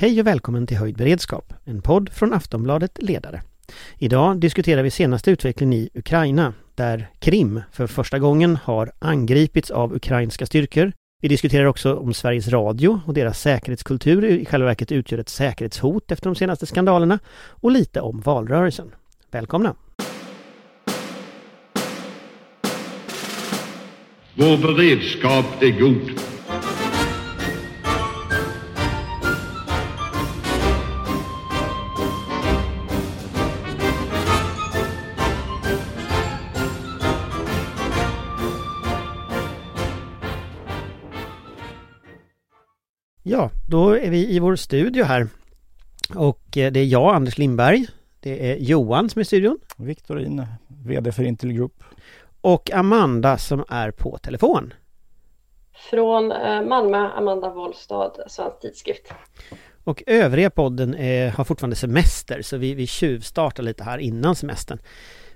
Hej och välkommen till Höjd beredskap, en podd från Aftonbladet Ledare. Idag diskuterar vi senaste utvecklingen i Ukraina, där Krim för första gången har angripits av ukrainska styrkor. Vi diskuterar också om Sveriges Radio och deras säkerhetskultur i själva verket utgör ett säkerhetshot efter de senaste skandalerna och lite om valrörelsen. Välkomna! Vår beredskap är god. Ja, då är vi i vår studio här. Och eh, det är jag, Anders Lindberg. Det är Johan som är i studion. Viktorin, VD för Intel Group. Och Amanda som är på telefon. Från eh, Malmö, Amanda Wollstad, Svensk Tidskrift. Och övriga podden är, har fortfarande semester så vi, vi tjuvstartar lite här innan semestern.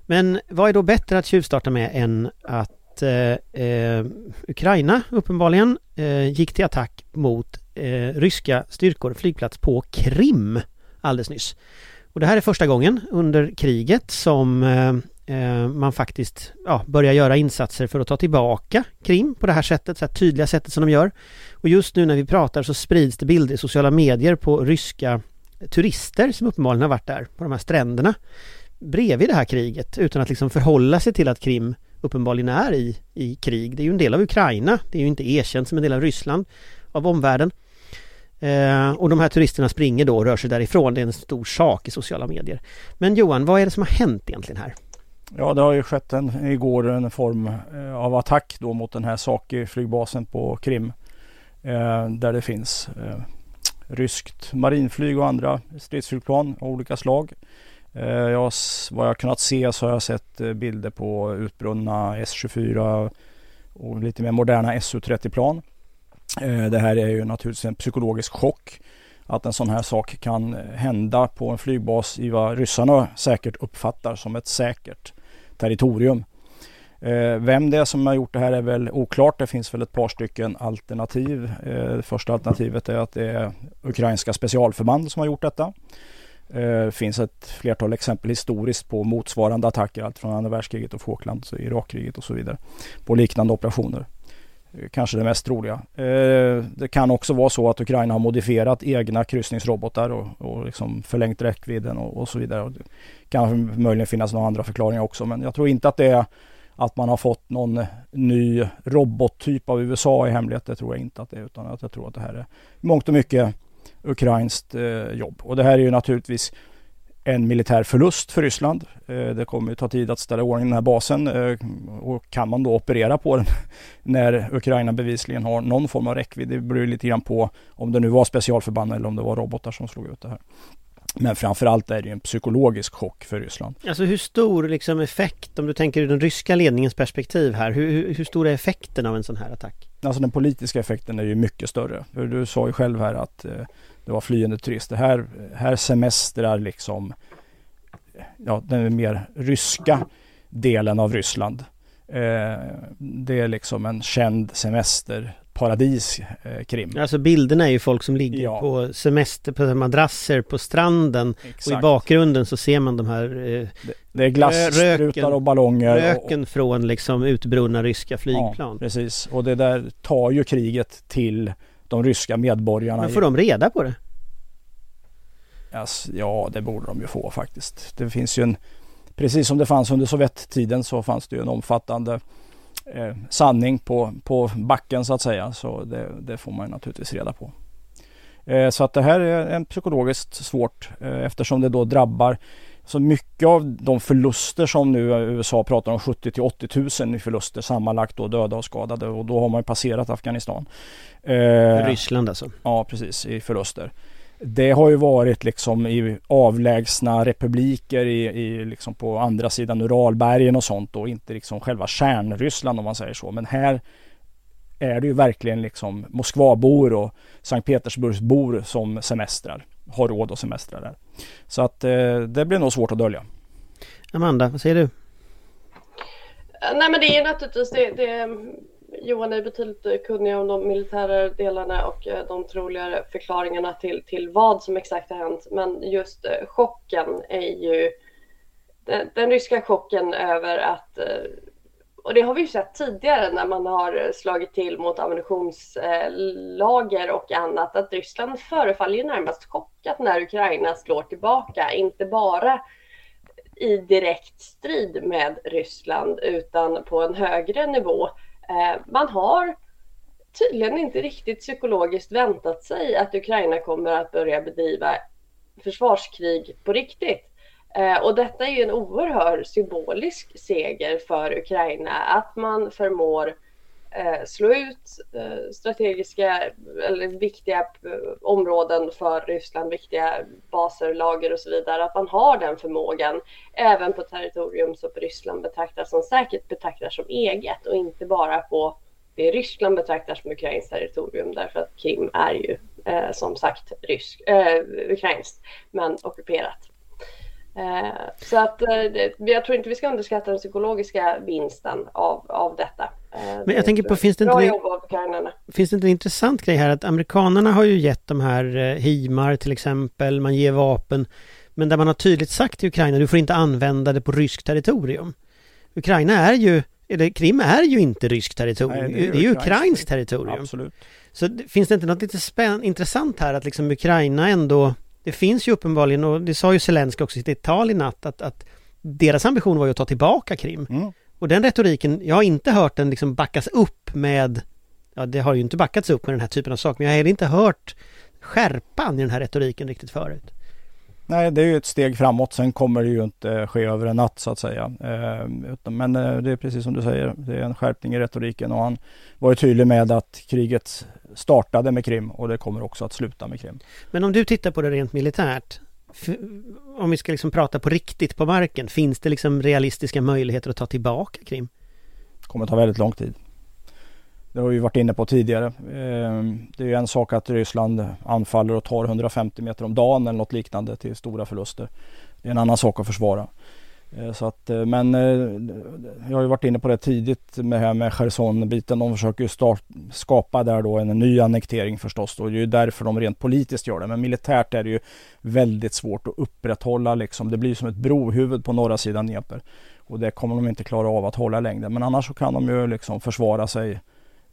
Men vad är då bättre att tjuvstarta med än att eh, eh, Ukraina uppenbarligen eh, gick till attack mot eh, ryska styrkor flygplats på Krim alldeles nyss. Och det här är första gången under kriget som eh, eh, man faktiskt ja, börjar göra insatser för att ta tillbaka Krim på det här sättet, så här tydliga sättet som de gör. Och just nu när vi pratar så sprids det bilder i sociala medier på ryska turister som uppenbarligen har varit där på de här stränderna bredvid det här kriget utan att liksom förhålla sig till att Krim uppenbarligen är i, i krig. Det är ju en del av Ukraina, det är ju inte erkänt som en del av Ryssland av omvärlden. Eh, och de här turisterna springer då och rör sig därifrån. Det är en stor sak i sociala medier. Men Johan, vad är det som har hänt egentligen här? Ja, det har ju skett en, igår en form eh, av attack då mot den här Saki flygbasen på Krim. Eh, där det finns eh, ryskt marinflyg och andra stridsflygplan av olika slag. Eh, jag, vad jag kunnat se så har jag sett eh, bilder på utbrunna S24 och lite mer moderna Su-30-plan. Eh, det här är ju naturligtvis en psykologisk chock att en sån här sak kan eh, hända på en flygbas i vad ryssarna säkert uppfattar som ett säkert territorium. Eh, vem det är som har gjort det här är väl oklart. Det finns väl ett par stycken alternativ. Det första alternativet är att det är ukrainska specialförband som har gjort detta. Det finns ett flertal exempel historiskt på motsvarande attacker, allt från andra världskriget och Falkland, Irakkriget och så vidare, på liknande operationer Eh, kanske det mest troliga. Eh, det kan också vara så att Ukraina har modifierat egna kryssningsrobotar och, och liksom förlängt räckvidden och, och, så vidare. Det kan möjligen finnas några andra förklaringar också men jag tror inte att det är att man har fått någon ny robottyp av USA i hemlighet. Det tror jag inte att det är utan att jag tror att det här är mångt och mycket ukrainskt eh, jobb. Och det här är ju naturligtvis en militär förlust för Ryssland. Eh, det kommer att ta tid att ställa ordning den här basen eh, och kan man då operera på den när Ukraina bevisligen har någon form av räckvidd. Det beror lite grann på om det nu var specialförband eller om det var robotar som slog ut det här. Men framförallt är det en psykologisk chock för Ryssland. Alltså hur stor liksom effekt, om du tänker ur den ryska ledningens perspektiv här, hur, hur stor är effekten av en sån här attack? Alltså den politiska effekten är ju mycket större. Du sa ju själv här att eh, det var flyende turister. Här, här semestrar liksom ja, den mer ryska delen av Ryssland. Eh, det är liksom en känd semesterparadis, eh, Krim. Alltså bilderna är ju folk som ligger ja. på semester, på madrasser på stranden Exakt. och i bakgrunden så ser man de här eh, det, det är glasstrutar och ballonger. Röken och, från liksom utbrunna ryska flygplan. Ja, precis, och det där tar ju kriget till de ryska medborgarna. Men får de reda på det? Ja, det borde de ju få faktiskt. Det finns ju en, precis som det fanns under Sovjettiden så fanns det ju en omfattande eh, sanning på, på backen så att säga. Så det, det får man naturligtvis reda på. Eh, så att det här är en psykologiskt svårt eh, eftersom det då drabbar så mycket av de förluster som nu USA pratar om 70 till 80 000 i förluster sammanlagt då döda och skadade och då har man ju passerat Afghanistan. Eh, Ryssland alltså? Ja precis i förluster. Det har ju varit liksom i avlägsna republiker i, i liksom på andra sidan Uralbergen och sånt och inte liksom själva kärnryssland om man säger så. Men här är det ju verkligen liksom Moskvabor och Sankt Petersburgsbor som semestrar. Har råd att semestra där. Så att eh, det blir nog svårt att dölja. Amanda, vad säger du? Nej men det är naturligtvis det, det Johan är betydligt kunnig om de militära delarna och eh, de troliga förklaringarna till, till vad som exakt har hänt. Men just eh, chocken är ju den, den ryska chocken över att och det har vi ju sett tidigare när man har eh, slagit till mot ammunitionslager och annat, att Ryssland förefaller ju närmast chockat när Ukraina slår tillbaka, inte bara i direkt strid med Ryssland utan på en högre nivå. Eh, man har tydligen inte riktigt psykologiskt väntat sig att Ukraina kommer att börja bedriva försvarskrig på riktigt. Eh, och detta är ju en oerhörd symbolisk seger för Ukraina, att man förmår eh, slå ut eh, strategiska eller viktiga områden för Ryssland, viktiga baser, lager och så vidare, att man har den förmågan även på territorium som Ryssland betraktar som säkert betraktar som eget och inte bara på det Ryssland betraktar som ukrainskt territorium därför att Krim är ju eh, som sagt rysk, eh, ukrainskt men ockuperat. Eh, så att eh, jag tror inte vi ska underskatta den psykologiska vinsten av, av detta. Eh, Men jag tänker på, finns det, inte, finns det inte en intressant grej här att amerikanerna har ju gett de här HIMAR till exempel, man ger vapen. Men där man har tydligt sagt till Ukraina, du får inte använda det på ryskt territorium. Ukraina är ju, eller Krim är ju inte ryskt territorium, Nej, det är, det är ju ukrainskt territorium. Absolut. Så finns det inte något lite spänn, intressant här att liksom Ukraina ändå det finns ju uppenbarligen, och det sa ju Zelenskyj också i sitt tal i natt, att, att deras ambition var ju att ta tillbaka Krim. Mm. Och den retoriken, jag har inte hört den liksom backas upp med, ja det har ju inte backats upp med den här typen av saker, men jag har inte hört skärpan i den här retoriken riktigt förut. Nej, det är ju ett steg framåt. Sen kommer det ju inte ske över en natt så att säga. Eh, men eh, det är precis som du säger, det är en skärpning i retoriken och han var ju tydlig med att kriget startade med Krim och det kommer också att sluta med Krim. Men om du tittar på det rent militärt, om vi ska liksom prata på riktigt på marken, finns det liksom realistiska möjligheter att ta tillbaka Krim? Det kommer ta väldigt lång tid. Det har vi varit inne på tidigare. Ehm, det är en sak att Ryssland anfaller och tar 150 meter om dagen eller något liknande till stora förluster. Det är en annan sak att försvara. Ehm, så att, eh, men eh, jag har ju varit inne på det tidigt med här med Cherson-biten. De försöker start, skapa där då en ny annektering förstås. Då. Det är ju därför de rent politiskt gör det. Men militärt är det ju väldigt svårt att upprätthålla liksom. Det blir som ett brohuvud på norra sidan Dnepr. Och det kommer de inte klara av att hålla längre. Men annars så kan de ju liksom försvara sig eh,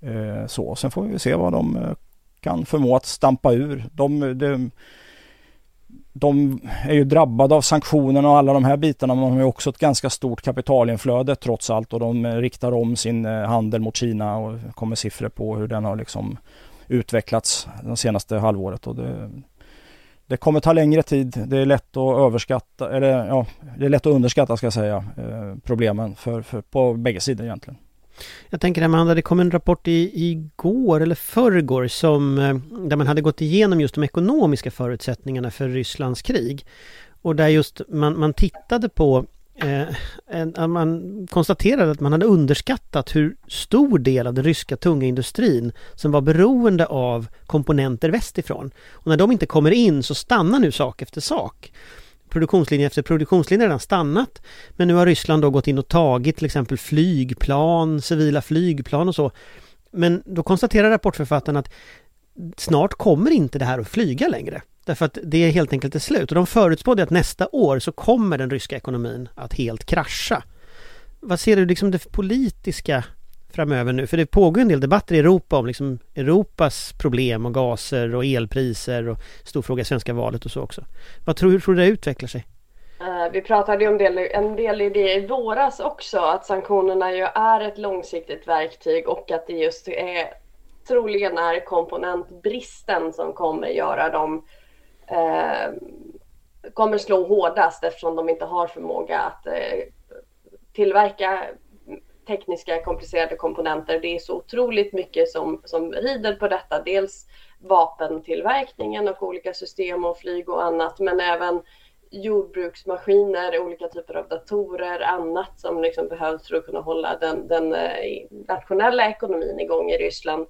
Eh, så. Sen får vi se vad de eh, kan förmå att stampa ur. De, de de är ju drabbade av sanktionerna och alla de här bitarna men de har ju också ett ganska stort kapitalinflöde trots allt och de eh, riktar om sin handel mot Kina och kommer siffror på hur den har liksom utvecklats det senaste halvåret. Och det, det kommer ta längre tid. Det är lätt att överskatta, eller ja, det är lätt att underskatta ska jag säga, eh, problemen för, för, på bägge sidor egentligen. Jag tänker Amanda, det kom en rapport i, igår eller förrgår som eh, där man hade gått igenom just de ekonomiska förutsättningarna för Rysslands krig. Och där just man, man tittade på eh, man konstaterade att man hade underskattat hur stor del av den ryska tunga industrin som var beroende av komponenter västifrån. Och när de inte kommer in så stannar nu sak efter sak produktionslinje efter produktionslinje redan stannat. Men nu har Ryssland då gått in och tagit till exempel flygplan, civila flygplan och så. Men då konstaterar rapportförfattaren att snart kommer inte det här att flyga längre. Därför att det är helt enkelt är slut. Och de förutspådde att nästa år så kommer den ryska ekonomin att helt krascha. Vad ser du liksom det politiska framöver nu? För det pågår en del debatter i Europa om liksom Europas problem och gaser och elpriser och stor fråga i svenska valet och så också. Vad tror, hur tror du det utvecklar sig? Eh, vi pratade ju om del, en del i det i våras också, att sanktionerna ju är ett långsiktigt verktyg och att det just är troligen är komponentbristen som kommer göra dem eh, kommer slå hårdast eftersom de inte har förmåga att eh, tillverka tekniska komplicerade komponenter. Det är så otroligt mycket som, som rider på detta. Dels vapentillverkningen och olika system och flyg och annat, men även jordbruksmaskiner, olika typer av datorer, annat som liksom behövs för att kunna hålla den, den eh, nationella ekonomin igång i Ryssland.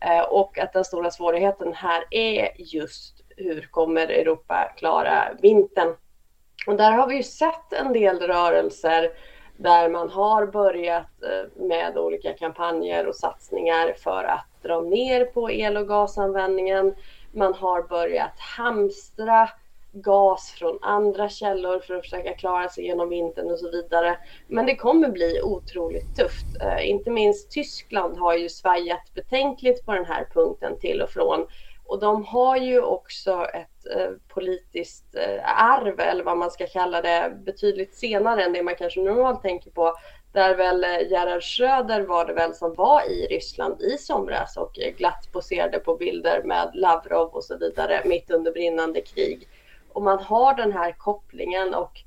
Eh, och att den stora svårigheten här är just hur kommer Europa klara vintern? Och där har vi ju sett en del rörelser där man har börjat eh, med olika kampanjer och satsningar för att dra ner på el och gasanvändningen. Man har börjat hamstra gas från andra källor för att försöka klara sig genom vintern och så vidare. Men det kommer bli otroligt tufft. Eh, inte minst Tyskland har ju svajat betänkligt på den här punkten till och från. Och de har ju också ett eh, politiskt eh, arv, eller vad man ska kalla det, betydligt senare än det man kanske normalt tänker på. Där väl eh, Gerhard Schröder var det väl som var i Ryssland i somras och eh, glatt poserade på bilder med Lavrov och så vidare mitt under brinnande krig. Och man har den här kopplingen och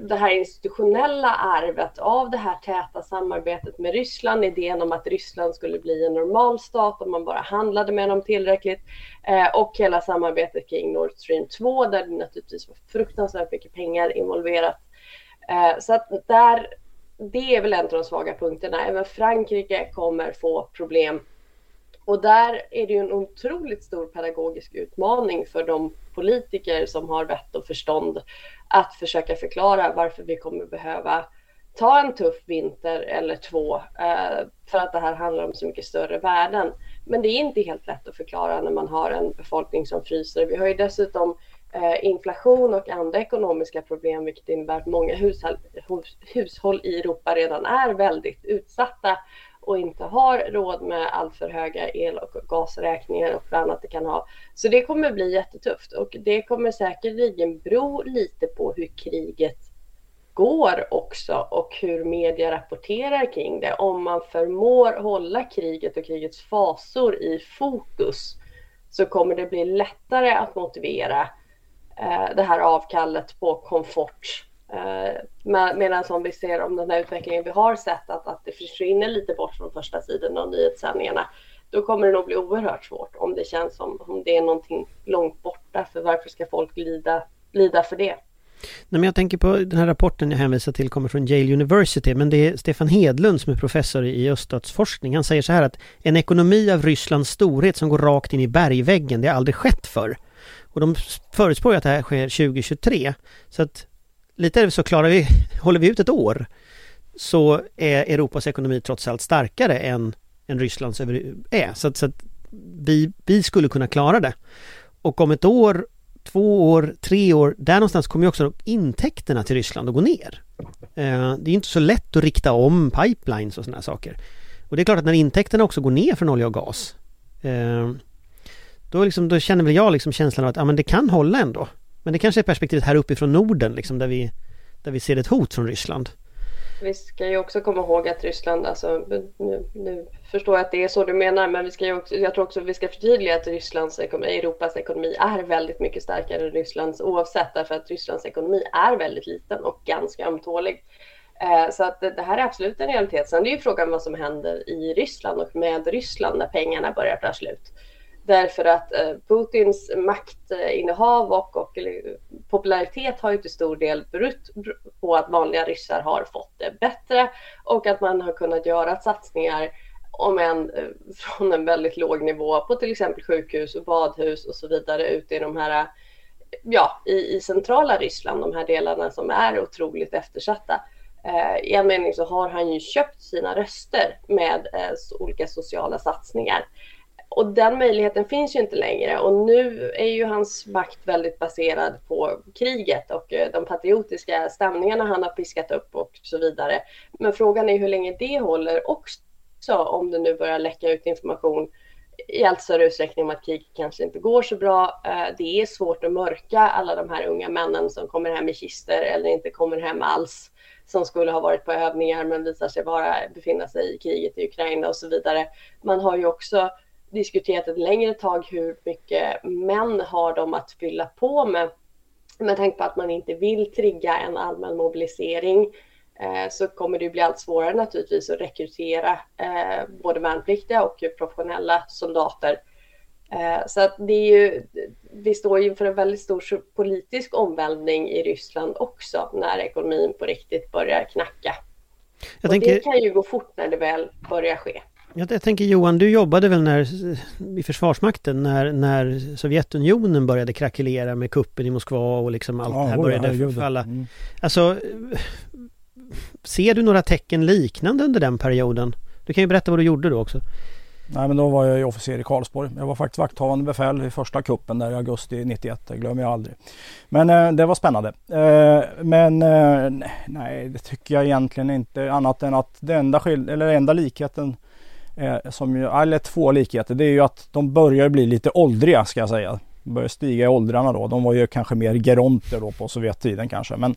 det här institutionella arvet av det här täta samarbetet med Ryssland, idén om att Ryssland skulle bli en normal stat om man bara handlade med dem tillräckligt eh, och hela samarbetet kring Nord Stream 2 där det naturligtvis var fruktansvärt mycket pengar involverat. Eh, så att där, det är väl en av de svaga punkterna. Även Frankrike kommer få problem och där är det ju en otroligt stor pedagogisk utmaning för de politiker som har vett och förstånd att försöka förklara varför vi kommer behöva ta en tuff vinter eller två eh, för att det här handlar om så mycket större värden. Men det är inte helt lätt att förklara när man har en befolkning som fryser. Vi har ju dessutom eh, inflation och andra ekonomiska problem vilket innebär att många hushåll, hushåll i Europa redan är väldigt utsatta och inte har råd med alltför höga el och gasräkningar och vad annat det kan ha. Så det kommer bli jättetufft och det kommer säkerligen bero lite på hur kriget går också och hur media rapporterar kring det. Om man förmår hålla kriget och krigets fasor i fokus så kommer det bli lättare att motivera eh, det här avkallet på komfort Eh, medan om vi ser om den här utvecklingen vi har sett att, att det försvinner lite bort från första sidan av nyhetssändningarna då kommer det nog bli oerhört svårt om det känns som om det är någonting långt borta för varför ska folk lida, lida för det? Nej, men jag tänker på den här rapporten jag hänvisar till kommer från Yale University men det är Stefan Hedlund som är professor i öststatsforskning. Han säger så här att en ekonomi av Rysslands storhet som går rakt in i bergväggen, det har aldrig skett förr. Och de förutspår att det här sker 2023. Så att lite så klarar vi, håller vi ut ett år så är Europas ekonomi trots allt starkare än, än Rysslands är. Så, så att vi, vi skulle kunna klara det. Och om ett år, två år, tre år, där någonstans kommer ju också intäkterna till Ryssland att gå ner. Eh, det är inte så lätt att rikta om pipelines och sådana saker. Och det är klart att när intäkterna också går ner från olja och gas eh, då, liksom, då känner väl jag liksom känslan av att ja, men det kan hålla ändå. Men det kanske är perspektivet här uppifrån Norden liksom där vi, där vi ser ett hot från Ryssland. Vi ska ju också komma ihåg att Ryssland, alltså nu, nu förstår jag att det är så du menar, men vi ska ju också, jag tror också vi ska förtydliga att Rysslands ekonomi, Europas ekonomi är väldigt mycket starkare än Rysslands oavsett därför att Rysslands ekonomi är väldigt liten och ganska ömtålig. Eh, så att det här är absolut en realitet. Sen är ju frågan vad som händer i Ryssland och med Ryssland när pengarna börjar ta slut. Därför att eh, Putins maktinnehav och, och popularitet har ju till stor del berott på att vanliga ryssar har fått det bättre och att man har kunnat göra satsningar om än eh, från en väldigt låg nivå på till exempel sjukhus och badhus och så vidare ute i de här ja, i, i centrala Ryssland, de här delarna som är otroligt eftersatta. Eh, I en mening så har han ju köpt sina röster med eh, olika sociala satsningar. Och den möjligheten finns ju inte längre och nu är ju hans makt väldigt baserad på kriget och eh, de patriotiska stämningarna han har piskat upp och så vidare. Men frågan är hur länge det håller också om det nu börjar läcka ut information i allt större utsträckning om att kriget kanske inte går så bra. Eh, det är svårt att mörka alla de här unga männen som kommer hem i kister eller inte kommer hem alls som skulle ha varit på övningar men visar sig bara befinna sig i kriget i Ukraina och så vidare. Man har ju också diskuterat ett längre tag hur mycket män har de att fylla på med. Med tanke på att man inte vill trigga en allmän mobilisering eh, så kommer det bli allt svårare naturligtvis att rekrytera eh, både värnpliktiga och professionella soldater. Eh, så att det är ju, vi står inför en väldigt stor politisk omvälvning i Ryssland också när ekonomin på riktigt börjar knacka. Jag och tänker... Det kan ju gå fort när det väl börjar ske. Jag, jag tänker Johan, du jobbade väl när, i Försvarsmakten när, när Sovjetunionen började krackelera med kuppen i Moskva och liksom allt ja, det här började förfalla. Mm. Alltså, ser du några tecken liknande under den perioden? Du kan ju berätta vad du gjorde då också. Nej men då var jag ju officer i Karlsborg. Jag var faktiskt vakthavande befäl i första kuppen där i augusti 91. Det glömmer jag aldrig. Men eh, det var spännande. Eh, men eh, nej det tycker jag egentligen inte annat än att det enda, skil- eller enda likheten eh, som ju, eller två likheter det är ju att de börjar bli lite åldriga ska jag säga. De börjar stiga i åldrarna då. De var ju kanske mer geronter då på Sovjettiden kanske. Men,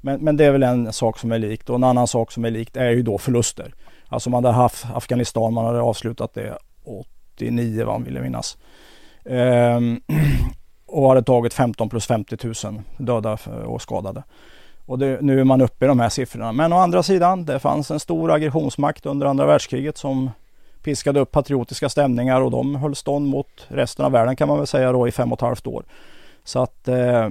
men, men det är väl en sak som är likt och en annan sak som är likt är ju då förluster. Alltså man hade haft Afghanistan, man hade avslutat det 89 vad man ville minnas. Ehm, och hade tagit 15 plus 50 000 döda och skadade. Och det, nu är man uppe i de här siffrorna. Men å andra sidan, det fanns en stor aggressionsmakt under andra världskriget som piskade upp patriotiska stämningar och de höll stånd mot resten av världen kan man väl säga då i fem och ett halvt år. Så att eh,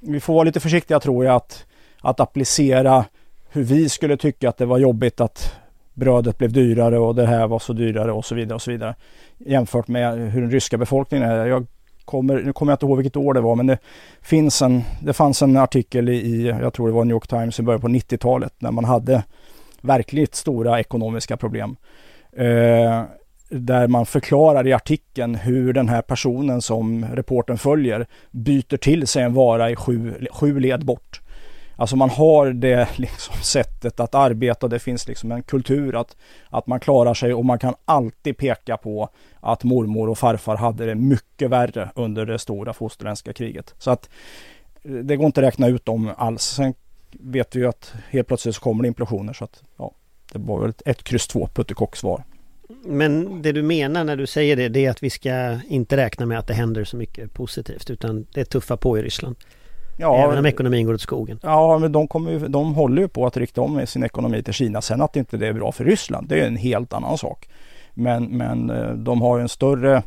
vi får vara lite försiktiga tror jag att, att applicera hur vi skulle tycka att det var jobbigt att brödet blev dyrare och det här var så dyrare och så vidare och så vidare. Jämfört med hur den ryska befolkningen är. Jag kommer, nu kommer jag inte ihåg vilket år det var men det, finns en, det fanns en artikel i, jag tror det var New York Times i början på 90-talet när man hade verkligt stora ekonomiska problem. Eh, där man förklarar i artikeln hur den här personen som reporten följer byter till sig en vara i sju, sju led bort. Alltså man har det liksom sättet att arbeta. Det finns liksom en kultur att, att man klarar sig och man kan alltid peka på att mormor och farfar hade det mycket värre under det stora fosterländska kriget. Så att eh, det går inte att räkna ut dem alls. Sen vet vi ju att helt plötsligt så kommer det implosioner så att ja, det var väl ett, ett kryss två puttikock-svar. Men det du menar när du säger det, det är att vi ska inte räkna med att det händer så mycket positivt utan det är tuffa på i Ryssland. Ja, Även om ekonomin går åt skogen. Ja, men de, kommer ju, de håller ju på att rikta om sin ekonomi till Kina. Sen att inte det är bra för Ryssland, det är en helt annan sak. Men, men eh, de har ju en större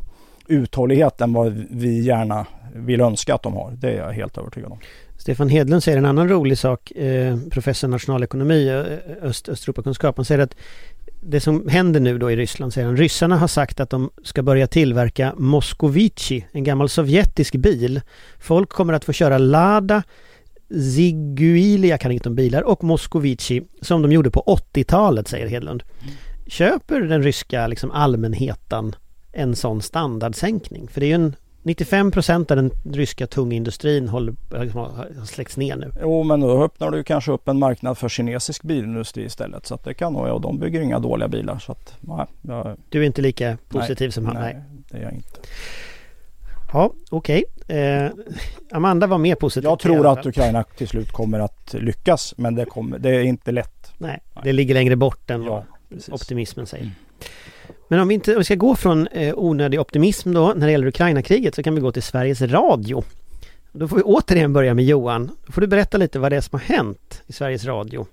uthållighet än vad vi gärna vill önska att de har. Det är jag helt övertygad om. Stefan Hedlund säger en annan rolig sak, eh, professor nationalekonomi, eh, Öst, Östeuropakunskap. Han säger att det som händer nu då i Ryssland, säger han, ryssarna har sagt att de ska börja tillverka Moskovici, en gammal sovjetisk bil. Folk kommer att få köra Lada, Ziguili, jag kan inget om bilar, och Moskovici som de gjorde på 80-talet, säger Hedlund. Köper den ryska liksom, allmänheten en sån standardsänkning? För det är ju en 95 procent av den ryska tunga industrin håller, liksom, har släckts ner nu. Jo, men då öppnar du kanske upp en marknad för kinesisk bilindustri istället. Så att det kan nog jag de bygger inga dåliga bilar. Så att, nej, jag... Du är inte lika positiv nej, som han? Nej, det är jag inte. Ja, okej. Okay. Eh, Amanda var mer positiv. Jag tror att Ukraina till slut kommer att lyckas. Men det, kommer, det är inte lätt. Nej, nej. det ligger längre bort än ja, vad optimismen säger. Mm. Men om vi, inte, om vi ska gå från eh, onödig optimism då när det gäller Ukraina-kriget så kan vi gå till Sveriges Radio. Då får vi återigen börja med Johan. Då får du berätta lite vad det är som har hänt i Sveriges Radio.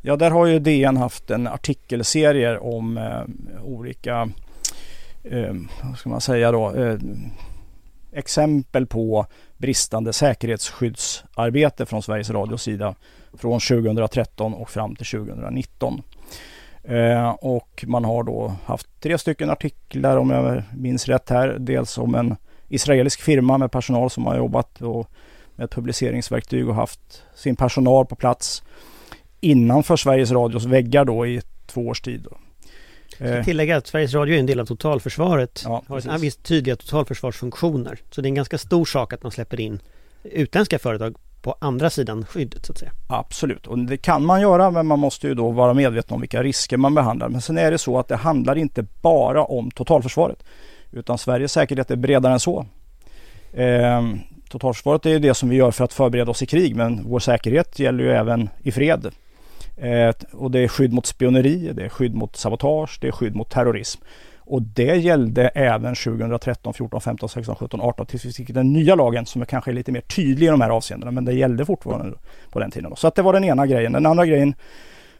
Ja, där har ju DN haft en artikelserie om eh, olika, eh, vad ska man säga då, eh, exempel på bristande säkerhetsskyddsarbete från Sveriges Radios sida från 2013 och fram till 2019. Eh, och man har då haft tre stycken artiklar om jag minns rätt här. Dels om en israelisk firma med personal som har jobbat och med ett publiceringsverktyg och haft sin personal på plats innanför Sveriges Radios väggar då i två års tid. Då. Jag ska tillägga att Sveriges Radio är en del av totalförsvaret. Ja, har visst tydliga totalförsvarsfunktioner. Så det är en ganska stor sak att man släpper in utländska företag på andra sidan skyddet så att säga. Absolut, och det kan man göra men man måste ju då vara medveten om vilka risker man behandlar. Men sen är det så att det handlar inte bara om totalförsvaret. Utan Sveriges säkerhet är bredare än så. Eh, totalförsvaret är ju det som vi gör för att förbereda oss i krig men vår säkerhet gäller ju även i fred. Eh, och det är skydd mot spioneri, det är skydd mot sabotage, det är skydd mot terrorism. Och det gällde även 2013, 14, 15, 16, 17, 18 tills vi fick den nya lagen som är kanske är lite mer tydlig i de här avseendena. Men det gällde fortfarande på den tiden. Så att det var den ena grejen. Den andra grejen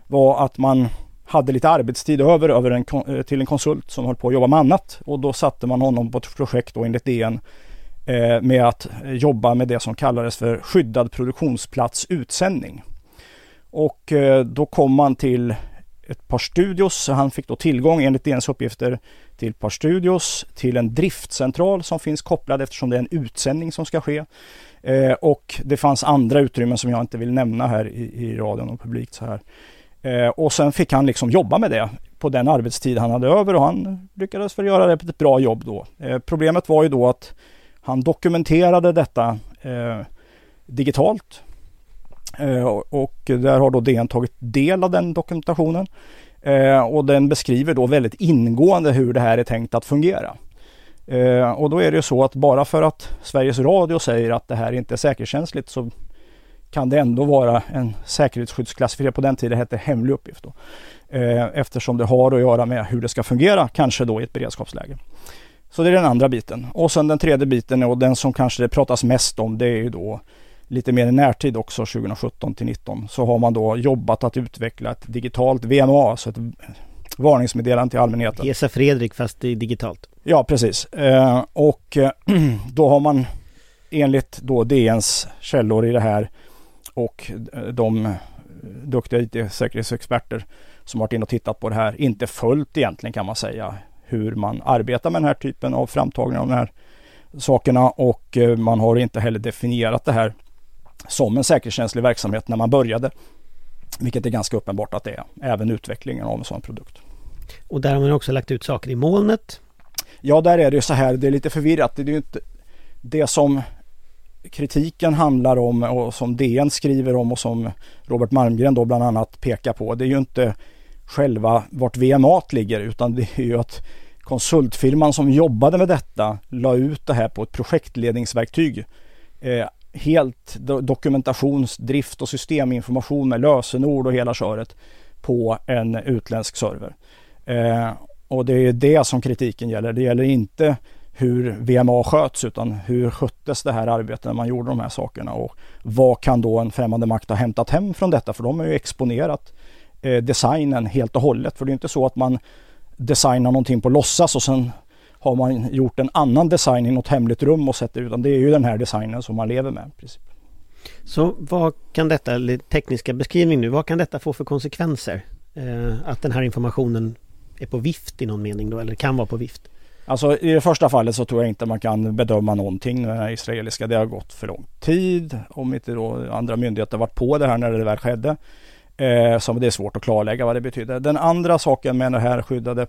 var att man hade lite arbetstid över, över en, eh, till en konsult som höll på att jobba med annat. Och då satte man honom på ett projekt då enligt DN eh, med att eh, jobba med det som kallades för skyddad produktionsplats utsändning. Och eh, då kom man till ett par studios. Han fick då tillgång enligt DNs uppgifter till ett par studios, till en driftcentral som finns kopplad eftersom det är en utsändning som ska ske. Eh, och det fanns andra utrymmen som jag inte vill nämna här i, i radion och publikt så här. Eh, och sen fick han liksom jobba med det på den arbetstid han hade över och han lyckades väl göra det på ett bra jobb då. Eh, problemet var ju då att han dokumenterade detta eh, digitalt Eh, och där har då DN tagit del av den dokumentationen eh, och den beskriver då väldigt ingående hur det här är tänkt att fungera. Eh, och då är det ju så att bara för att Sveriges Radio säger att det här inte är säkerhetskänsligt så kan det ändå vara en säkerhetsskyddsklassificerad, på den tiden hette hemlig uppgift. Då. Eftersom det har att göra med hur det ska fungera, kanske då i ett beredskapsläge. Så det är den andra biten. Och sen den tredje biten och den som kanske det pratas mest om det är ju då lite mer i närtid också 2017 till 2019 så har man då jobbat att utveckla ett digitalt VMA, alltså ett varningsmeddelande till allmänheten. Gesa Fredrik fast det är digitalt. Ja precis. Eh, och eh, då har man enligt då DNs källor i det här och de duktiga IT-säkerhetsexperter som varit inne och tittat på det här inte följt egentligen kan man säga hur man arbetar med den här typen av framtagning av de här sakerna och eh, man har inte heller definierat det här som en säkerhetskänslig verksamhet när man började. Vilket är ganska uppenbart att det är, även utvecklingen av en sån produkt. Och där har man också lagt ut saker i molnet. Ja, där är det så här, det är lite förvirrat. Det är ju inte det som kritiken handlar om och som DN skriver om och som Robert Malmgren då bland annat pekar på. Det är ju inte själva vart VMA ligger utan det är ju att konsultfirman som jobbade med detta la ut det här på ett projektledningsverktyg. Eh, helt dokumentations, drift och systeminformation med lösenord och hela köret på en utländsk server. Eh, och det är det som kritiken gäller. Det gäller inte hur VMA sköts utan hur sköttes det här arbetet när man gjorde de här sakerna och vad kan då en främmande makt ha hämtat hem från detta? För de har ju exponerat eh, designen helt och hållet. För det är inte så att man designar någonting på låtsas och sen har man gjort en annan design i något hemligt rum och sätter utan det är ju den här designen som man lever med. Precis. Så vad kan detta, eller tekniska beskrivning nu, vad kan detta få för konsekvenser? Eh, att den här informationen är på vift i någon mening då, eller kan vara på vift? Alltså i det första fallet så tror jag inte man kan bedöma någonting med den här israeliska. Det har gått för lång tid. Om inte då andra myndigheter varit på det här när det väl skedde. Eh, så det är svårt att klarlägga vad det betyder. Den andra saken med den här skyddade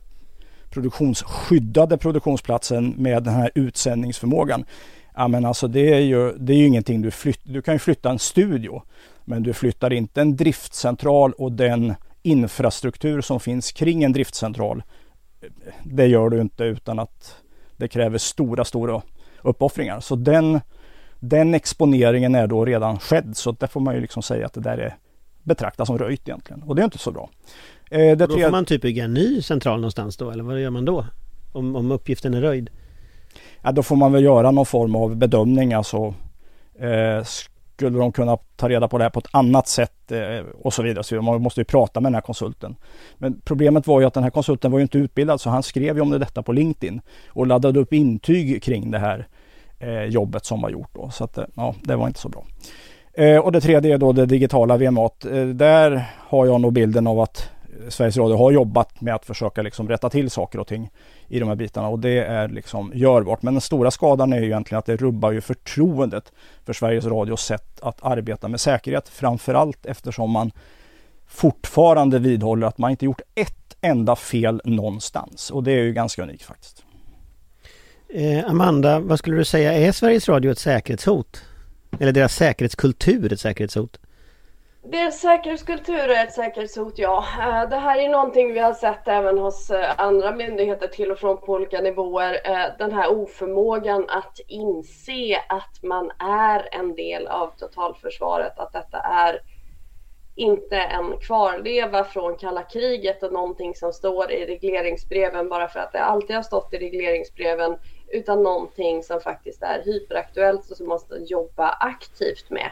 produktionsskyddade produktionsplatsen med den här utsändningsförmågan. Ja men alltså det är ju, det är ju ingenting du flyttar. Du kan ju flytta en studio. Men du flyttar inte en driftcentral och den infrastruktur som finns kring en driftcentral det gör du inte utan att det kräver stora, stora uppoffringar. Så den, den exponeringen är då redan skedd. Så där får man ju liksom säga att det där är betraktas som röjt egentligen. Och det är inte så bra. Eh, då får man typ bygga en ny central någonstans då? Eller vad gör man då? Om, om uppgiften är röjd? Ja, då får man väl göra någon form av bedömning. Alltså, eh, skulle de kunna ta reda på det här på ett annat sätt eh, och så vidare. Så man måste ju prata med den här konsulten. Men problemet var ju att den här konsulten var ju inte utbildad så han skrev ju om det detta på LinkedIn och laddade upp intyg kring det här eh, jobbet som var gjort då. Så att eh, ja, det var inte så bra. Eh, och det tredje är då det digitala VMAt. Eh, där har jag nog bilden av att Sveriges Radio har jobbat med att försöka liksom rätta till saker och ting i de här bitarna och det är liksom görbart. Men den stora skadan är ju egentligen att det rubbar ju förtroendet för Sveriges Radios sätt att arbeta med säkerhet. Framförallt eftersom man fortfarande vidhåller att man inte gjort ett enda fel någonstans och det är ju ganska unikt faktiskt. Eh, Amanda, vad skulle du säga är Sveriges Radio ett säkerhetshot? Eller deras säkerhetskultur ett säkerhetshot? Deras säkerhetskultur är ett säkerhetshot, ja. Eh, det här är någonting vi har sett även hos eh, andra myndigheter till och från på olika nivåer. Eh, den här oförmågan att inse att man är en del av totalförsvaret, att detta är inte en kvarleva från kalla kriget och någonting som står i regleringsbreven bara för att det alltid har stått i regleringsbreven utan någonting som faktiskt är hyperaktuellt och som måste jobba aktivt med.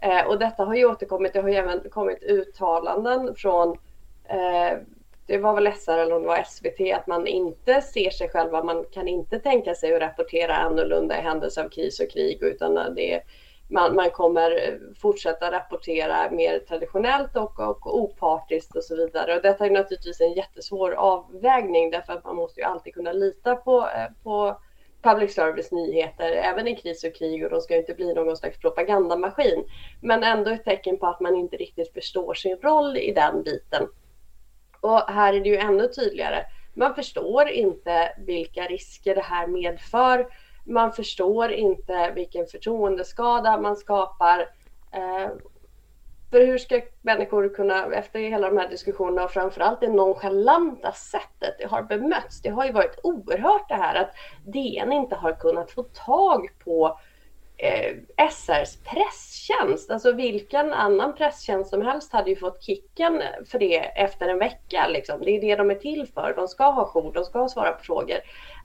Eh, och detta har ju återkommit, det har ju även kommit uttalanden från eh, det var väl SR eller om det var SVT, att man inte ser sig själva, man kan inte tänka sig att rapportera annorlunda i händelse av kris och krig, utan det är man, man kommer fortsätta rapportera mer traditionellt och, och opartiskt och så vidare. Och detta är naturligtvis en jättesvår avvägning därför att man måste ju alltid kunna lita på, eh, på public service nyheter, även i kris och krig och de ska inte bli någon slags propagandamaskin. Men ändå ett tecken på att man inte riktigt förstår sin roll i den biten. Och här är det ju ännu tydligare. Man förstår inte vilka risker det här medför. Man förstår inte vilken förtroendeskada man skapar. Eh, för hur ska människor kunna, efter hela de här diskussionerna och framförallt det nonchalanta sättet det har bemötts. Det har ju varit oerhört det här att DN inte har kunnat få tag på eh, SRs presstjänst. Alltså vilken annan presstjänst som helst hade ju fått kicken för det efter en vecka. Liksom. Det är det de är till för. De ska ha jour, de ska svara på frågor.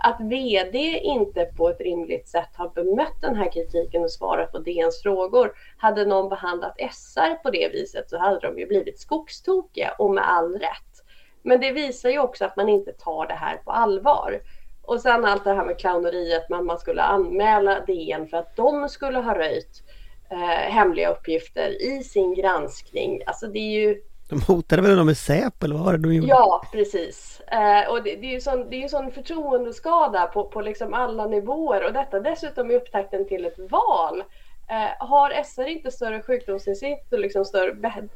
Att VD inte på ett rimligt sätt har bemött den här kritiken och svarat på DNs frågor. Hade någon behandlat SR på det viset så hade de ju blivit skogstokiga och med all rätt. Men det visar ju också att man inte tar det här på allvar. Och sen allt det här med clowneriet, man, man skulle anmäla DN för att de skulle ha röjt eh, hemliga uppgifter i sin granskning. Alltså det är ju... De hotade väl med Säpo eller vad var det de gjorde? Ja, precis. Eh, och det, det, är ju sån, det är ju sån förtroendeskada på, på liksom alla nivåer och detta dessutom i upptakten till ett val. Eh, har SR inte större sjukdomsinsikt och liksom större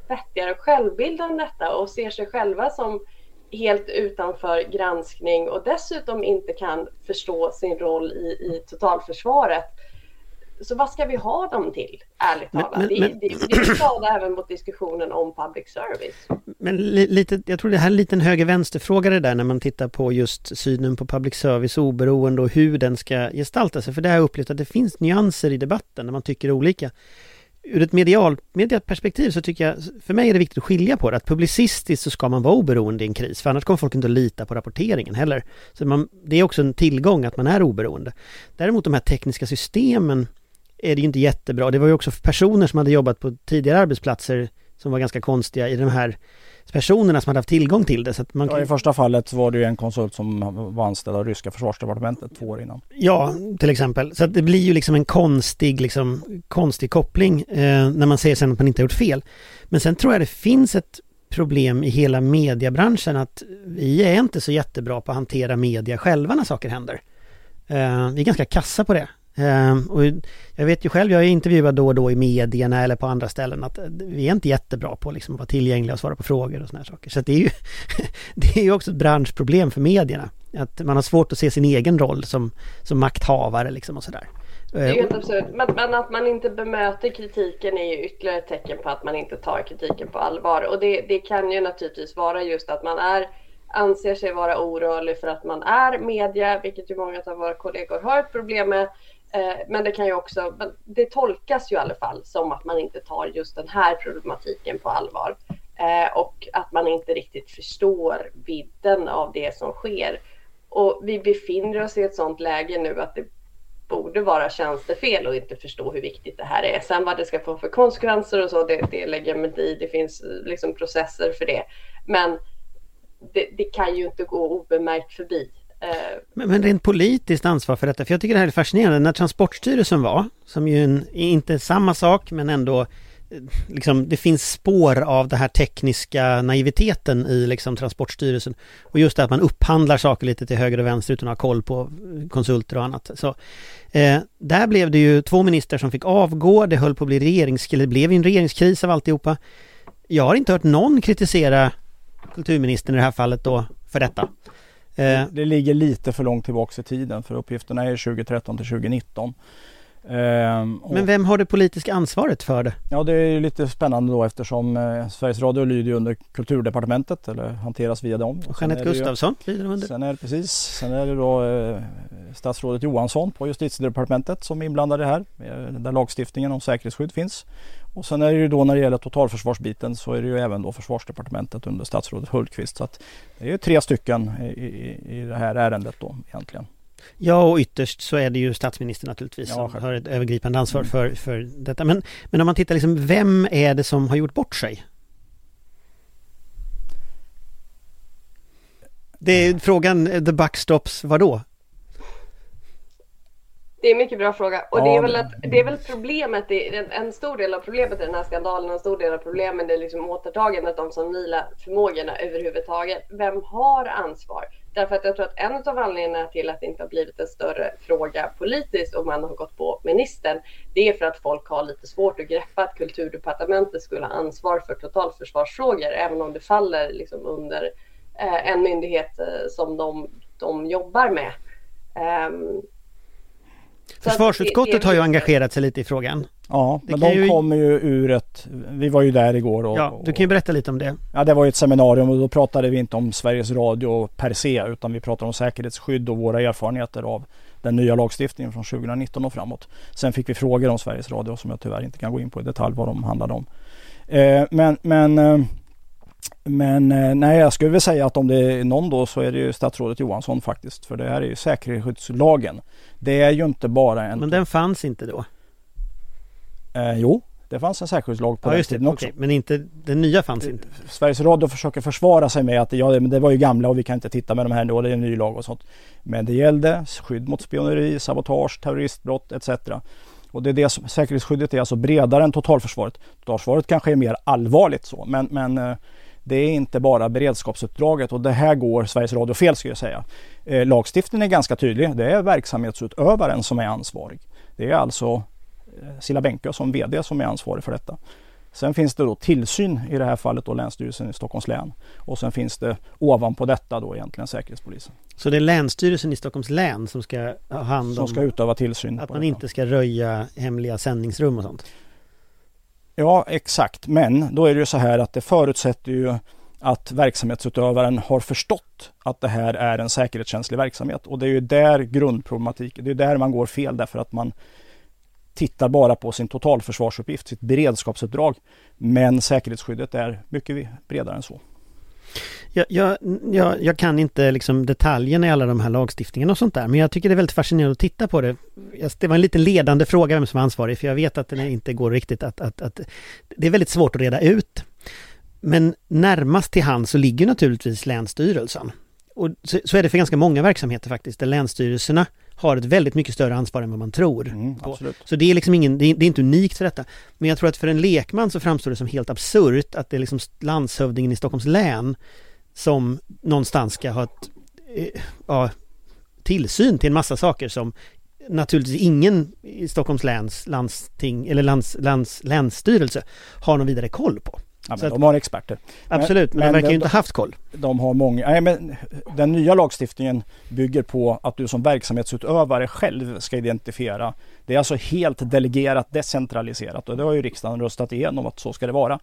vettigare självbild än detta och ser sig själva som helt utanför granskning och dessutom inte kan förstå sin roll i, i totalförsvaret. Så vad ska vi ha dem till, ärligt talat? Men, det, men, det, det, det skadar även mot diskussionen om public service. Men li, lite, jag tror det här är en liten höger-vänster-fråga det där när man tittar på just synen på public service oberoende och hur den ska gestalta sig. För det har jag upplevt att det finns nyanser i debatten när man tycker olika ur ett medial, perspektiv så tycker jag, för mig är det viktigt att skilja på det. Att publicistiskt så ska man vara oberoende i en kris, för annars kommer folk inte att lita på rapporteringen heller. Så man, det är också en tillgång att man är oberoende. Däremot de här tekniska systemen är det ju inte jättebra. Det var ju också personer som hade jobbat på tidigare arbetsplatser som var ganska konstiga i de här personerna som hade haft tillgång till det. Så man ja, I första fallet var det ju en konsult som var anställd av ryska försvarsdepartementet två år innan. Ja, till exempel. Så det blir ju liksom en konstig, liksom, konstig koppling eh, när man säger sen att man inte har gjort fel. Men sen tror jag det finns ett problem i hela mediebranschen att vi är inte så jättebra på att hantera media själva när saker händer. Eh, vi är ganska kassa på det. Um, och jag vet ju själv, jag är intervjuad då och då i medierna eller på andra ställen att vi är inte jättebra på liksom att vara tillgängliga och svara på frågor och såna här saker. Så det är ju det är ju också ett branschproblem för medierna. Att man har svårt att se sin egen roll som, som makthavare liksom och sådär. Det är ju helt absurt. Men, men, att man inte bemöter kritiken är ju ytterligare ett tecken på att man inte tar kritiken på allvar. Och det, det kan ju naturligtvis vara just att man är anser sig vara orörlig för att man är media, vilket ju många av våra kollegor har ett problem med. Eh, men det kan ju också, det tolkas ju i alla fall som att man inte tar just den här problematiken på allvar. Eh, och att man inte riktigt förstår vidden av det som sker. Och vi befinner oss i ett sådant läge nu att det borde vara tjänstefel och inte förstå hur viktigt det här är. Sen vad det ska få för konsekvenser och så, det, det lägger jag mig i. Det finns eh, liksom processer för det. Men det, det kan ju inte gå obemärkt förbi. Eh, men, men rent politiskt ansvar för detta, för jag tycker det här är fascinerande. När Transportstyrelsen var, som ju en, inte samma sak men ändå eh, Liksom, det finns spår av den här tekniska naiviteten i liksom, Transportstyrelsen. Och just det att man upphandlar saker lite till höger och vänster utan att ha koll på konsulter och annat. Så, eh, där blev det ju två ministrar som fick avgå, det höll på att bli regeringskris, det blev en regeringskris av alltihopa. Jag har inte hört någon kritisera kulturministern i det här fallet då för detta. Eh. Det ligger lite för långt tillbaka i tiden för uppgifterna är 2013 till 2019. Ehm, Men vem har det politiska ansvaret för det? Ja det är lite spännande då eftersom eh, Sveriges Radio lyder under Kulturdepartementet eller hanteras via dem. Och Jeanette Gustafsson lyder under. Sen är det precis, sen är det då eh, statsrådet Johansson på Justitiedepartementet som är inblandad i det här. Eh, där lagstiftningen om säkerhetsskydd finns. Och sen är det ju då när det gäller totalförsvarsbiten så är det ju även då försvarsdepartementet under statsrådet Hultqvist. Så att det är ju tre stycken i, i, i det här ärendet då egentligen. Ja, och ytterst så är det ju statsministern naturligtvis ja, som har ett övergripande ansvar mm. för, för detta. Men, men om man tittar liksom, vem är det som har gjort bort sig? Det är frågan, the buck stops vadå? Det är en mycket bra fråga och ja, det, är väl att, det är väl problemet, en stor del av problemet i den här skandalen, en stor del av problemet är liksom återtagandet av de civila förmågorna överhuvudtaget. Vem har ansvar? Därför att jag tror att en av anledningarna till att det inte har blivit en större fråga politiskt och man har gått på ministern, det är för att folk har lite svårt att greppa att kulturdepartementet skulle ha ansvar för totalförsvarsfrågor, även om det faller liksom under eh, en myndighet eh, som de, de jobbar med. Um, Försvarsutskottet har ju engagerat sig lite i frågan. Ja, men de ju... kommer ju ur ett... Vi var ju där igår och... Ja, du kan ju berätta lite om det. Ja, det var ju ett seminarium och då pratade vi inte om Sveriges Radio per se utan vi pratade om säkerhetsskydd och våra erfarenheter av den nya lagstiftningen från 2019 och framåt. Sen fick vi frågor om Sveriges Radio som jag tyvärr inte kan gå in på i detalj vad de handlade om. Eh, men men eh, men eh, nej, jag skulle väl säga att om det är någon då så är det ju statsrådet Johansson faktiskt. För det här är ju säkerhetsskyddslagen. Det är ju inte bara en... Men den fanns inte då? Eh, jo, det fanns en säkerhetslag på ja, den tiden också. Okay. Men inte, den nya fanns inte? Sveriges Radio försöker försvara sig med att ja, men det var ju gamla och vi kan inte titta med de här nu det är en ny lag och sånt. Men det gällde skydd mot spioneri, sabotage, terroristbrott etc. Och det är det som, säkerhetsskyddet är alltså bredare än totalförsvaret. Totalförsvaret kanske är mer allvarligt så men, men eh, det är inte bara beredskapsuppdraget och det här går Sveriges Radio fel skulle jag säga. Eh, lagstiftningen är ganska tydlig. Det är verksamhetsutövaren som är ansvarig. Det är alltså eh, Silla Bänke som VD som är ansvarig för detta. Sen finns det då tillsyn i det här fallet då Länsstyrelsen i Stockholms län. Och sen finns det ovanpå detta då egentligen Säkerhetspolisen. Så det är Länsstyrelsen i Stockholms län som ska ha hand om... Som ska utöva tillsyn. Att man detta. inte ska röja hemliga sändningsrum och sånt? Ja, exakt. Men då är det ju så här att det förutsätter ju att verksamhetsutövaren har förstått att det här är en säkerhetskänslig verksamhet. Och det är ju där grundproblematiken, det är där man går fel därför att man tittar bara på sin totalförsvarsuppgift, sitt beredskapsuppdrag. Men säkerhetsskyddet är mycket bredare än så. Jag, jag, jag, jag, kan inte liksom detaljerna i alla de här lagstiftningarna och sånt där, men jag tycker det är väldigt fascinerande att titta på det. Det var en lite ledande fråga vem som var ansvarig, för jag vet att det inte går riktigt att, att, att det är väldigt svårt att reda ut. Men närmast till hand så ligger naturligtvis Länsstyrelsen. Och så, så, är det för ganska många verksamheter faktiskt, där länsstyrelserna har ett väldigt mycket större ansvar än vad man tror. Mm, så det är liksom ingen, det är, det är, inte unikt för detta. Men jag tror att för en lekman så framstår det som helt absurt att det är liksom landshövdingen i Stockholms län som någonstans ska ha ett, eh, ja, tillsyn till en massa saker som naturligtvis ingen i Stockholms läns landsting eller lands, lands, länsstyrelse har någon vidare koll på. Ja, men de har experter. Absolut, men, men de verkar ju inte haft koll. De har många. Nej, men den nya lagstiftningen bygger på att du som verksamhetsutövare själv ska identifiera. Det är alltså helt delegerat, decentraliserat och det har ju riksdagen röstat igenom att så ska det vara.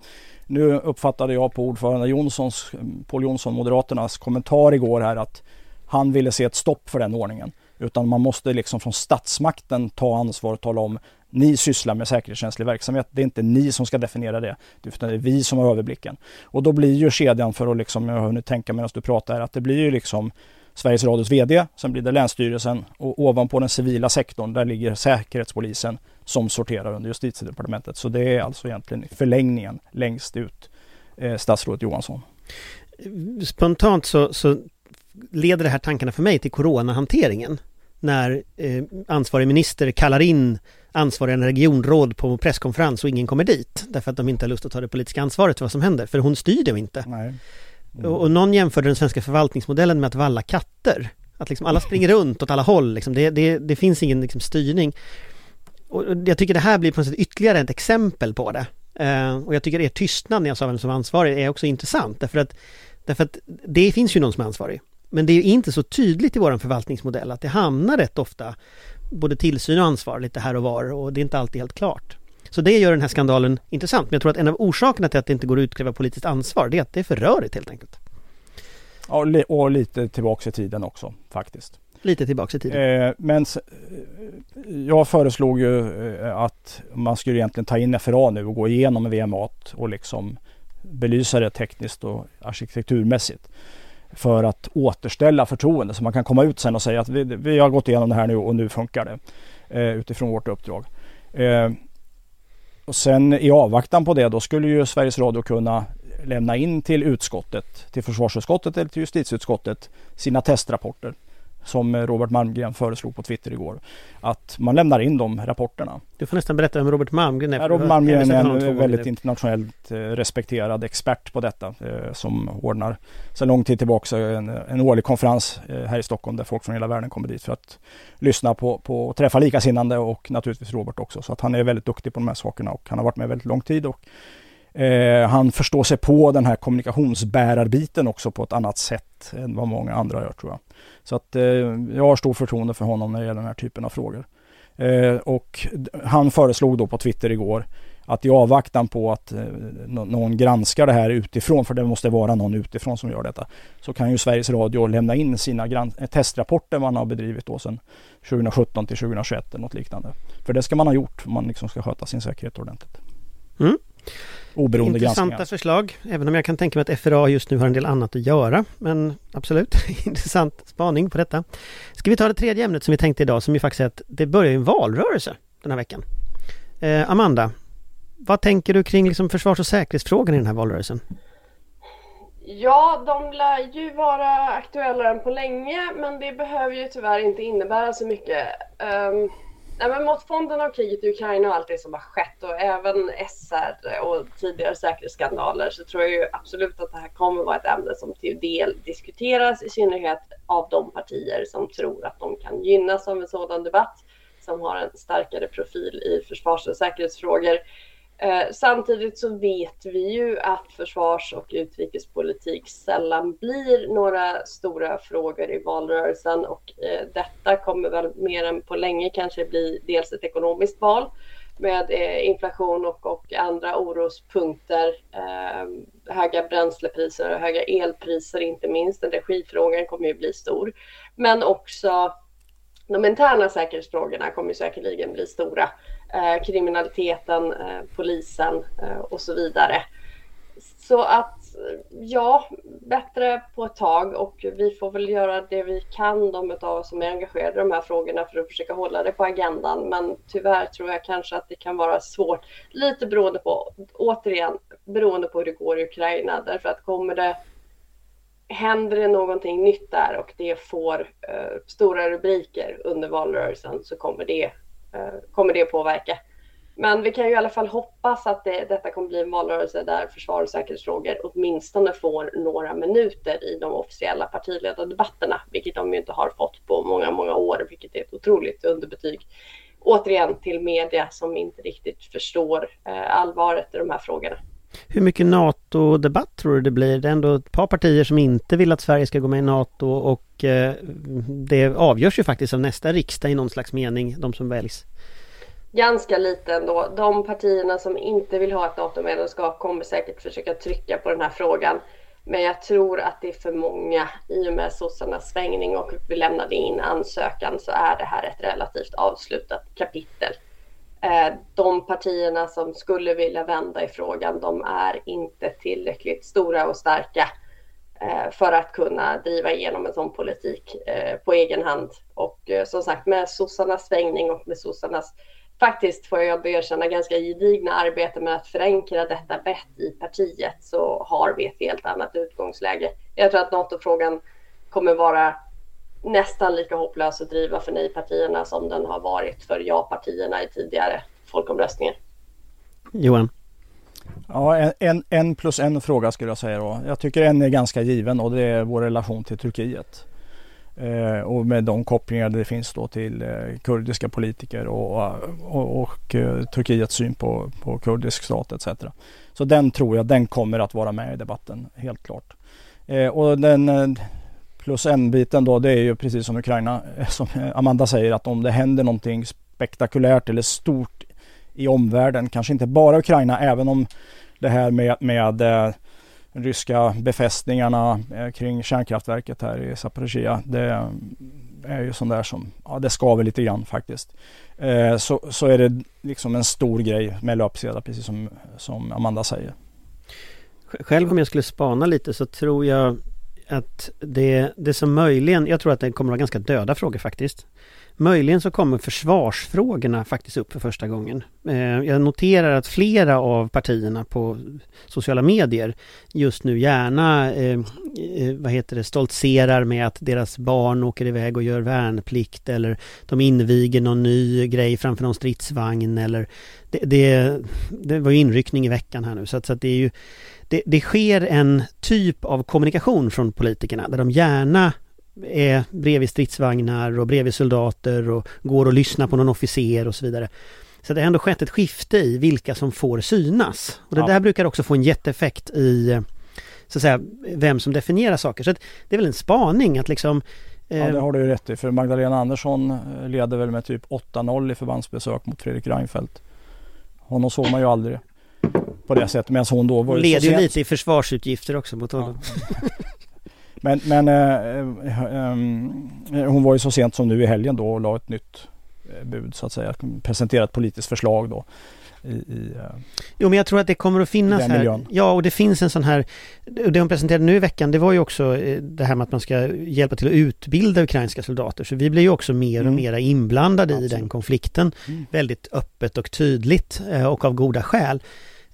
Nu uppfattade jag på ordförande Jonssons, Paul Jonsson, Moderaternas kommentar igår här att han ville se ett stopp för den ordningen. Utan man måste liksom från statsmakten ta ansvar och tala om ni sysslar med säkerhetskänslig verksamhet. Det är inte ni som ska definiera det, utan det är vi som har överblicken. Och då blir ju kedjan för att liksom, jag har hunnit tänka medan du pratar, att det blir ju liksom Sveriges Radios VD, sen blir det Länsstyrelsen och ovanpå den civila sektorn där ligger Säkerhetspolisen som sorterar under Justitiedepartementet. Så det är alltså egentligen förlängningen längst ut, eh, statsrådet Johansson. Spontant så, så leder det här tankarna för mig till coronahanteringen när eh, ansvarig minister kallar in ansvariga regionråd på presskonferens och ingen kommer dit därför att de inte har lust att ta det politiska ansvaret för vad som händer, för hon styr det inte. Mm. Och, och, någon jämförde den svenska förvaltningsmodellen med att valla katter. Att liksom alla springer runt åt alla håll, liksom. det, det, det finns ingen liksom, styrning. Och jag tycker det här blir på något sätt ytterligare ett exempel på det. Uh, och jag tycker er tystnad när jag sa vem som var ansvarig är också intressant därför att, därför att det finns ju någon som är ansvarig. Men det är inte så tydligt i vår förvaltningsmodell att det hamnar rätt ofta både tillsyn och ansvar lite här och var och det är inte alltid helt klart. Så det gör den här skandalen intressant. Men jag tror att en av orsakerna till att det inte går att utkräva politiskt ansvar det är att det är för rörigt helt enkelt. Ja, och lite tillbaks i tiden också faktiskt. Lite tillbaks i tiden. Eh, men jag föreslog ju eh, att man skulle egentligen ta in FRA nu och gå igenom VMA och liksom belysa det tekniskt och arkitekturmässigt för att återställa förtroende så man kan komma ut sen och säga att vi, vi har gått igenom det här nu och nu funkar det eh, utifrån vårt uppdrag. Eh, och sen i avvaktan på det då skulle ju Sveriges Radio kunna lämna in till utskottet, till försvarsutskottet eller till justitieutskottet sina testrapporter som Robert Malmgren föreslog på Twitter igår. Att man lämnar in de rapporterna. Du får nästan berätta vem Robert Malmgren är. Ja, Robert Malmgren är en väldigt internationellt respekterad expert på detta som ordnar sedan lång tid tillbaka en, en årlig konferens här i Stockholm där folk från hela världen kommer dit för att lyssna på, på och träffa likasinnande och naturligtvis Robert också. Så att han är väldigt duktig på de här sakerna och han har varit med väldigt lång tid och Eh, han förstår sig på den här kommunikationsbärarbiten också på ett annat sätt än vad många andra gör tror jag. Så att eh, jag har stor förtroende för honom när det gäller den här typen av frågor. Eh, och han föreslog då på Twitter igår att i avvaktan på att eh, någon granskar det här utifrån, för det måste vara någon utifrån som gör detta, så kan ju Sveriges Radio lämna in sina eh, testrapporter man har bedrivit då sedan 2017 till 2021 eller något liknande. För det ska man ha gjort om man liksom ska sköta sin säkerhet ordentligt. Mm oberoende Intressanta granskningar. förslag, även om jag kan tänka mig att FRA just nu har en del annat att göra. Men absolut, intressant spaning på detta. Ska vi ta det tredje ämnet som vi tänkte idag som ju faktiskt är att det börjar en valrörelse den här veckan. Eh, Amanda, vad tänker du kring liksom försvars och säkerhetsfrågan i den här valrörelsen? Ja, de lär ju vara aktuellare än på länge, men det behöver ju tyvärr inte innebära så mycket. Um Nej, men mot fonden av kriget i Ukraina och allt det som har skett och även SR och tidigare säkerhetsskandaler så tror jag ju absolut att det här kommer vara ett ämne som till del diskuteras i synnerhet av de partier som tror att de kan gynnas av en sådan debatt som har en starkare profil i försvars och säkerhetsfrågor. Eh, samtidigt så vet vi ju att försvars och utrikespolitik sällan blir några stora frågor i valrörelsen och eh, detta kommer väl mer än på länge kanske bli dels ett ekonomiskt val med eh, inflation och, och andra orospunkter, eh, höga bränslepriser och höga elpriser inte minst. Energifrågan kommer ju bli stor. Men också de interna säkerhetsfrågorna kommer säkerligen bli stora Eh, kriminaliteten, eh, polisen eh, och så vidare. Så att ja, bättre på ett tag och vi får väl göra det vi kan, de av oss som är engagerade i de här frågorna för att försöka hålla det på agendan. Men tyvärr tror jag kanske att det kan vara svårt, lite beroende på, återigen, beroende på hur det går i Ukraina. Därför att kommer det Händer det någonting nytt där och det får eh, stora rubriker under valrörelsen så kommer det Eh, kommer det påverka. Men vi kan ju i alla fall hoppas att det, detta kommer bli en valrörelse där försvar och säkerhetsfrågor åtminstone får några minuter i de officiella partiledardebatterna, vilket de ju inte har fått på många, många år, vilket är ett otroligt underbetyg. Återigen till media som inte riktigt förstår eh, allvaret i de här frågorna. Hur mycket NATO-debatt tror du det blir? Det är ändå ett par partier som inte vill att Sverige ska gå med i NATO och eh, det avgörs ju faktiskt av nästa riksdag i någon slags mening, de som väljs. Ganska lite ändå. De partierna som inte vill ha ett NATO-medlemskap kommer säkert försöka trycka på den här frågan. Men jag tror att det är för många. I och med sossarnas svängning och vi lämnade in ansökan så är det här ett relativt avslutat kapitel. Eh, de partierna som skulle vilja vända i frågan, de är inte tillräckligt stora och starka eh, för att kunna driva igenom en sån politik eh, på egen hand. Och som sagt, med sossarnas svängning och med sossarnas faktiskt, får jag erkänna, ganska gedigna arbete med att förenkla detta bett i partiet så har vi ett helt annat utgångsläge. Jag tror att NATO-frågan kommer vara nästan lika hopplös att driva för nej-partierna som den har varit för ja-partierna i tidigare folkomröstningar. Johan? Ja, en, en plus en fråga skulle jag säga då. Jag tycker en är ganska given och det är vår relation till Turkiet. Eh, och med de kopplingar det finns då till eh, kurdiska politiker och, och, och eh, Turkiets syn på, på kurdisk stat etc. Så den tror jag, den kommer att vara med i debatten helt klart. Eh, och den eh, Plus en-biten då det är ju precis som Ukraina, eh, som Amanda säger att om det händer någonting spektakulärt eller stort i omvärlden, kanske inte bara Ukraina, även om det här med, med eh, ryska befästningarna eh, kring kärnkraftverket här i Zaporizjzja, det eh, är ju sånt där som, ja det skaver lite grann faktiskt. Eh, så, så är det liksom en stor grej med löpsedlar, precis som, som Amanda säger. Själv om jag skulle spana lite så tror jag att det, det som möjligen, jag tror att det kommer att vara ganska döda frågor faktiskt. Möjligen så kommer försvarsfrågorna faktiskt upp för första gången. Eh, jag noterar att flera av partierna på sociala medier just nu gärna eh, eh, vad heter det, stoltserar med att deras barn åker iväg och gör värnplikt eller de inviger någon ny grej framför någon stridsvagn eller det, det, det var ju inryckning i veckan här nu så att, så att det är ju det, det sker en typ av kommunikation från politikerna där de gärna är bredvid stridsvagnar och bredvid soldater och går och lyssnar på någon officer och så vidare. Så det har ändå skett ett skifte i vilka som får synas. Och det ja. där brukar också få en jätteeffekt i så att säga, vem som definierar saker. Så det är väl en spaning att liksom Ja det eh, har du ju rätt i för Magdalena Andersson eh, leder väl med typ 8-0 i förbandsbesök mot Fredrik Reinfeldt. Honom såg man ju aldrig på det sättet medan hon då var Hon leder ju lite i försvarsutgifter också mot honom. Ja. Men, men äh, äh, hon var ju så sent som nu i helgen då och la ett nytt bud så att säga. Presenterat ett politiskt förslag då. I, i, jo men jag tror att det kommer att finnas här. Miljön. Ja och det finns en sån här Det hon presenterade nu i veckan det var ju också det här med att man ska hjälpa till att utbilda ukrainska soldater. Så vi blir ju också mer och mm. mer inblandade Absolut. i den konflikten. Mm. Väldigt öppet och tydligt och av goda skäl.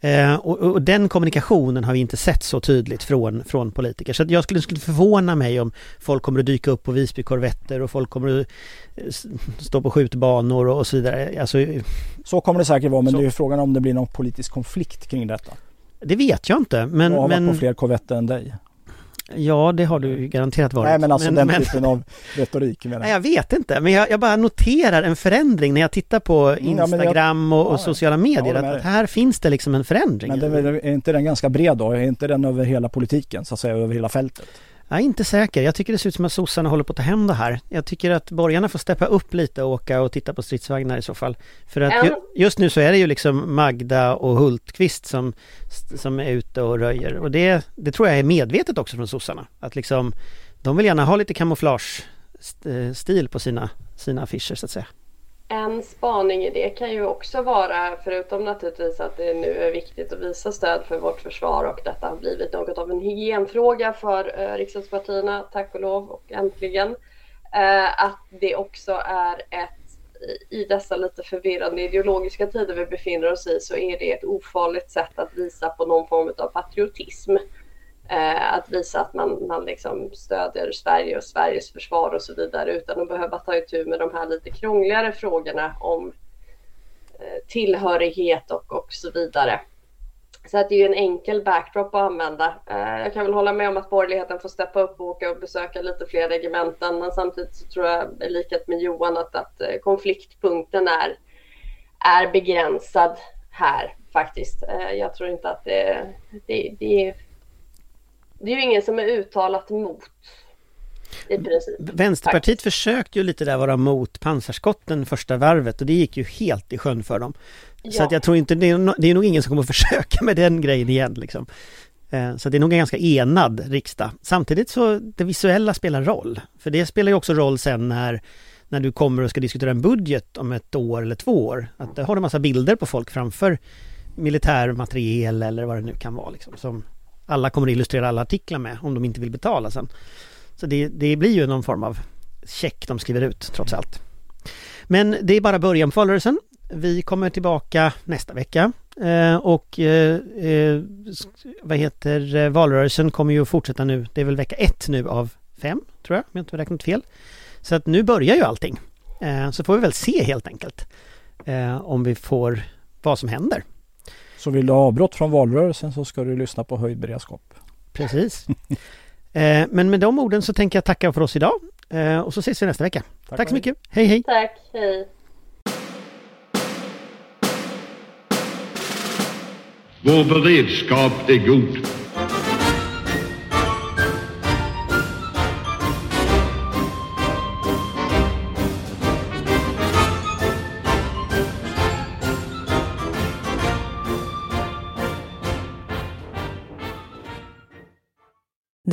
Eh, och, och, den kommunikationen har vi inte sett så tydligt från, från politiker. Så jag skulle, skulle förvåna mig om folk kommer att dyka upp på Visby korvetter och folk kommer att eh, stå på skjutbanor och, och så vidare. Alltså, så kommer det säkert vara men så. det är frågan om det blir någon politisk konflikt kring detta. Det vet jag inte. Men, jag har men... varit på fler korvetter än dig. Ja, det har du garanterat varit. Nej, men alltså men, den men, typen av retorik menar jag. jag vet inte, men jag, jag, bara noterar en förändring när jag tittar på Instagram och, och, sociala medier. Att, att, här finns det liksom en förändring. Men det, är inte den ganska bred då? Är inte den över hela politiken, så att säga, över hela fältet? Jag är inte säker. Jag tycker det ser ut som att sossarna håller på att ta hem det här. Jag tycker att borgarna får steppa upp lite och åka och titta på stridsvagnar i så fall. För att ju, just nu så är det ju liksom Magda och Hultqvist som, som är ute och röjer. Och det, det tror jag är medvetet också från sossarna. Att liksom, de vill gärna ha lite kamouflage-stil på sina, sina affischer så att säga. En spaning i det kan ju också vara, förutom naturligtvis att det nu är viktigt att visa stöd för vårt försvar och detta har blivit något av en hygienfråga för eh, riksdagspartierna, tack och lov och äntligen, eh, att det också är ett i dessa lite förvirrande ideologiska tider vi befinner oss i så är det ett ofarligt sätt att visa på någon form av patriotism. Eh, att visa att man, man liksom stödjer Sverige och Sveriges försvar och så vidare utan att behöva ta itu med de här lite krångligare frågorna om eh, tillhörighet och, och så vidare. Så att det är ju en enkel backdrop att använda. Eh, jag kan väl hålla med om att borgerligheten får steppa upp och åka och besöka lite fler regementen men samtidigt så tror jag i likhet med Johan att, att eh, konfliktpunkten är, är begränsad här faktiskt. Eh, jag tror inte att det, det, det är det är ju ingen som är uttalat mot i princip. Vänsterpartiet faktiskt. försökte ju lite där vara mot pansarskotten första varvet och det gick ju helt i sjön för dem. Ja. Så att jag tror inte, det är, det är nog ingen som kommer att försöka med den grejen igen liksom. Eh, så det är nog en ganska enad riksdag. Samtidigt så det visuella spelar roll. För det spelar ju också roll sen när, när du kommer och ska diskutera en budget om ett år eller två år. Att där har du massa bilder på folk framför militär materiel eller vad det nu kan vara liksom, som alla kommer att illustrera alla artiklar med om de inte vill betala sen. Så det, det blir ju någon form av check de skriver ut trots allt. Men det är bara början på valrörelsen. Vi kommer tillbaka nästa vecka eh, och eh, eh, vad heter eh, valrörelsen kommer ju att fortsätta nu. Det är väl vecka ett nu av fem tror jag, om jag inte har räknat fel. Så att nu börjar ju allting. Eh, så får vi väl se helt enkelt eh, om vi får vad som händer. Så vill du ha avbrott från valrörelsen så ska du lyssna på höjd beredskap. Precis. eh, men med de orden så tänker jag tacka för oss idag eh, och så ses vi nästa vecka. Tack, Tack så mycket. Hej hej! Tack, hej! Vår beredskap är god.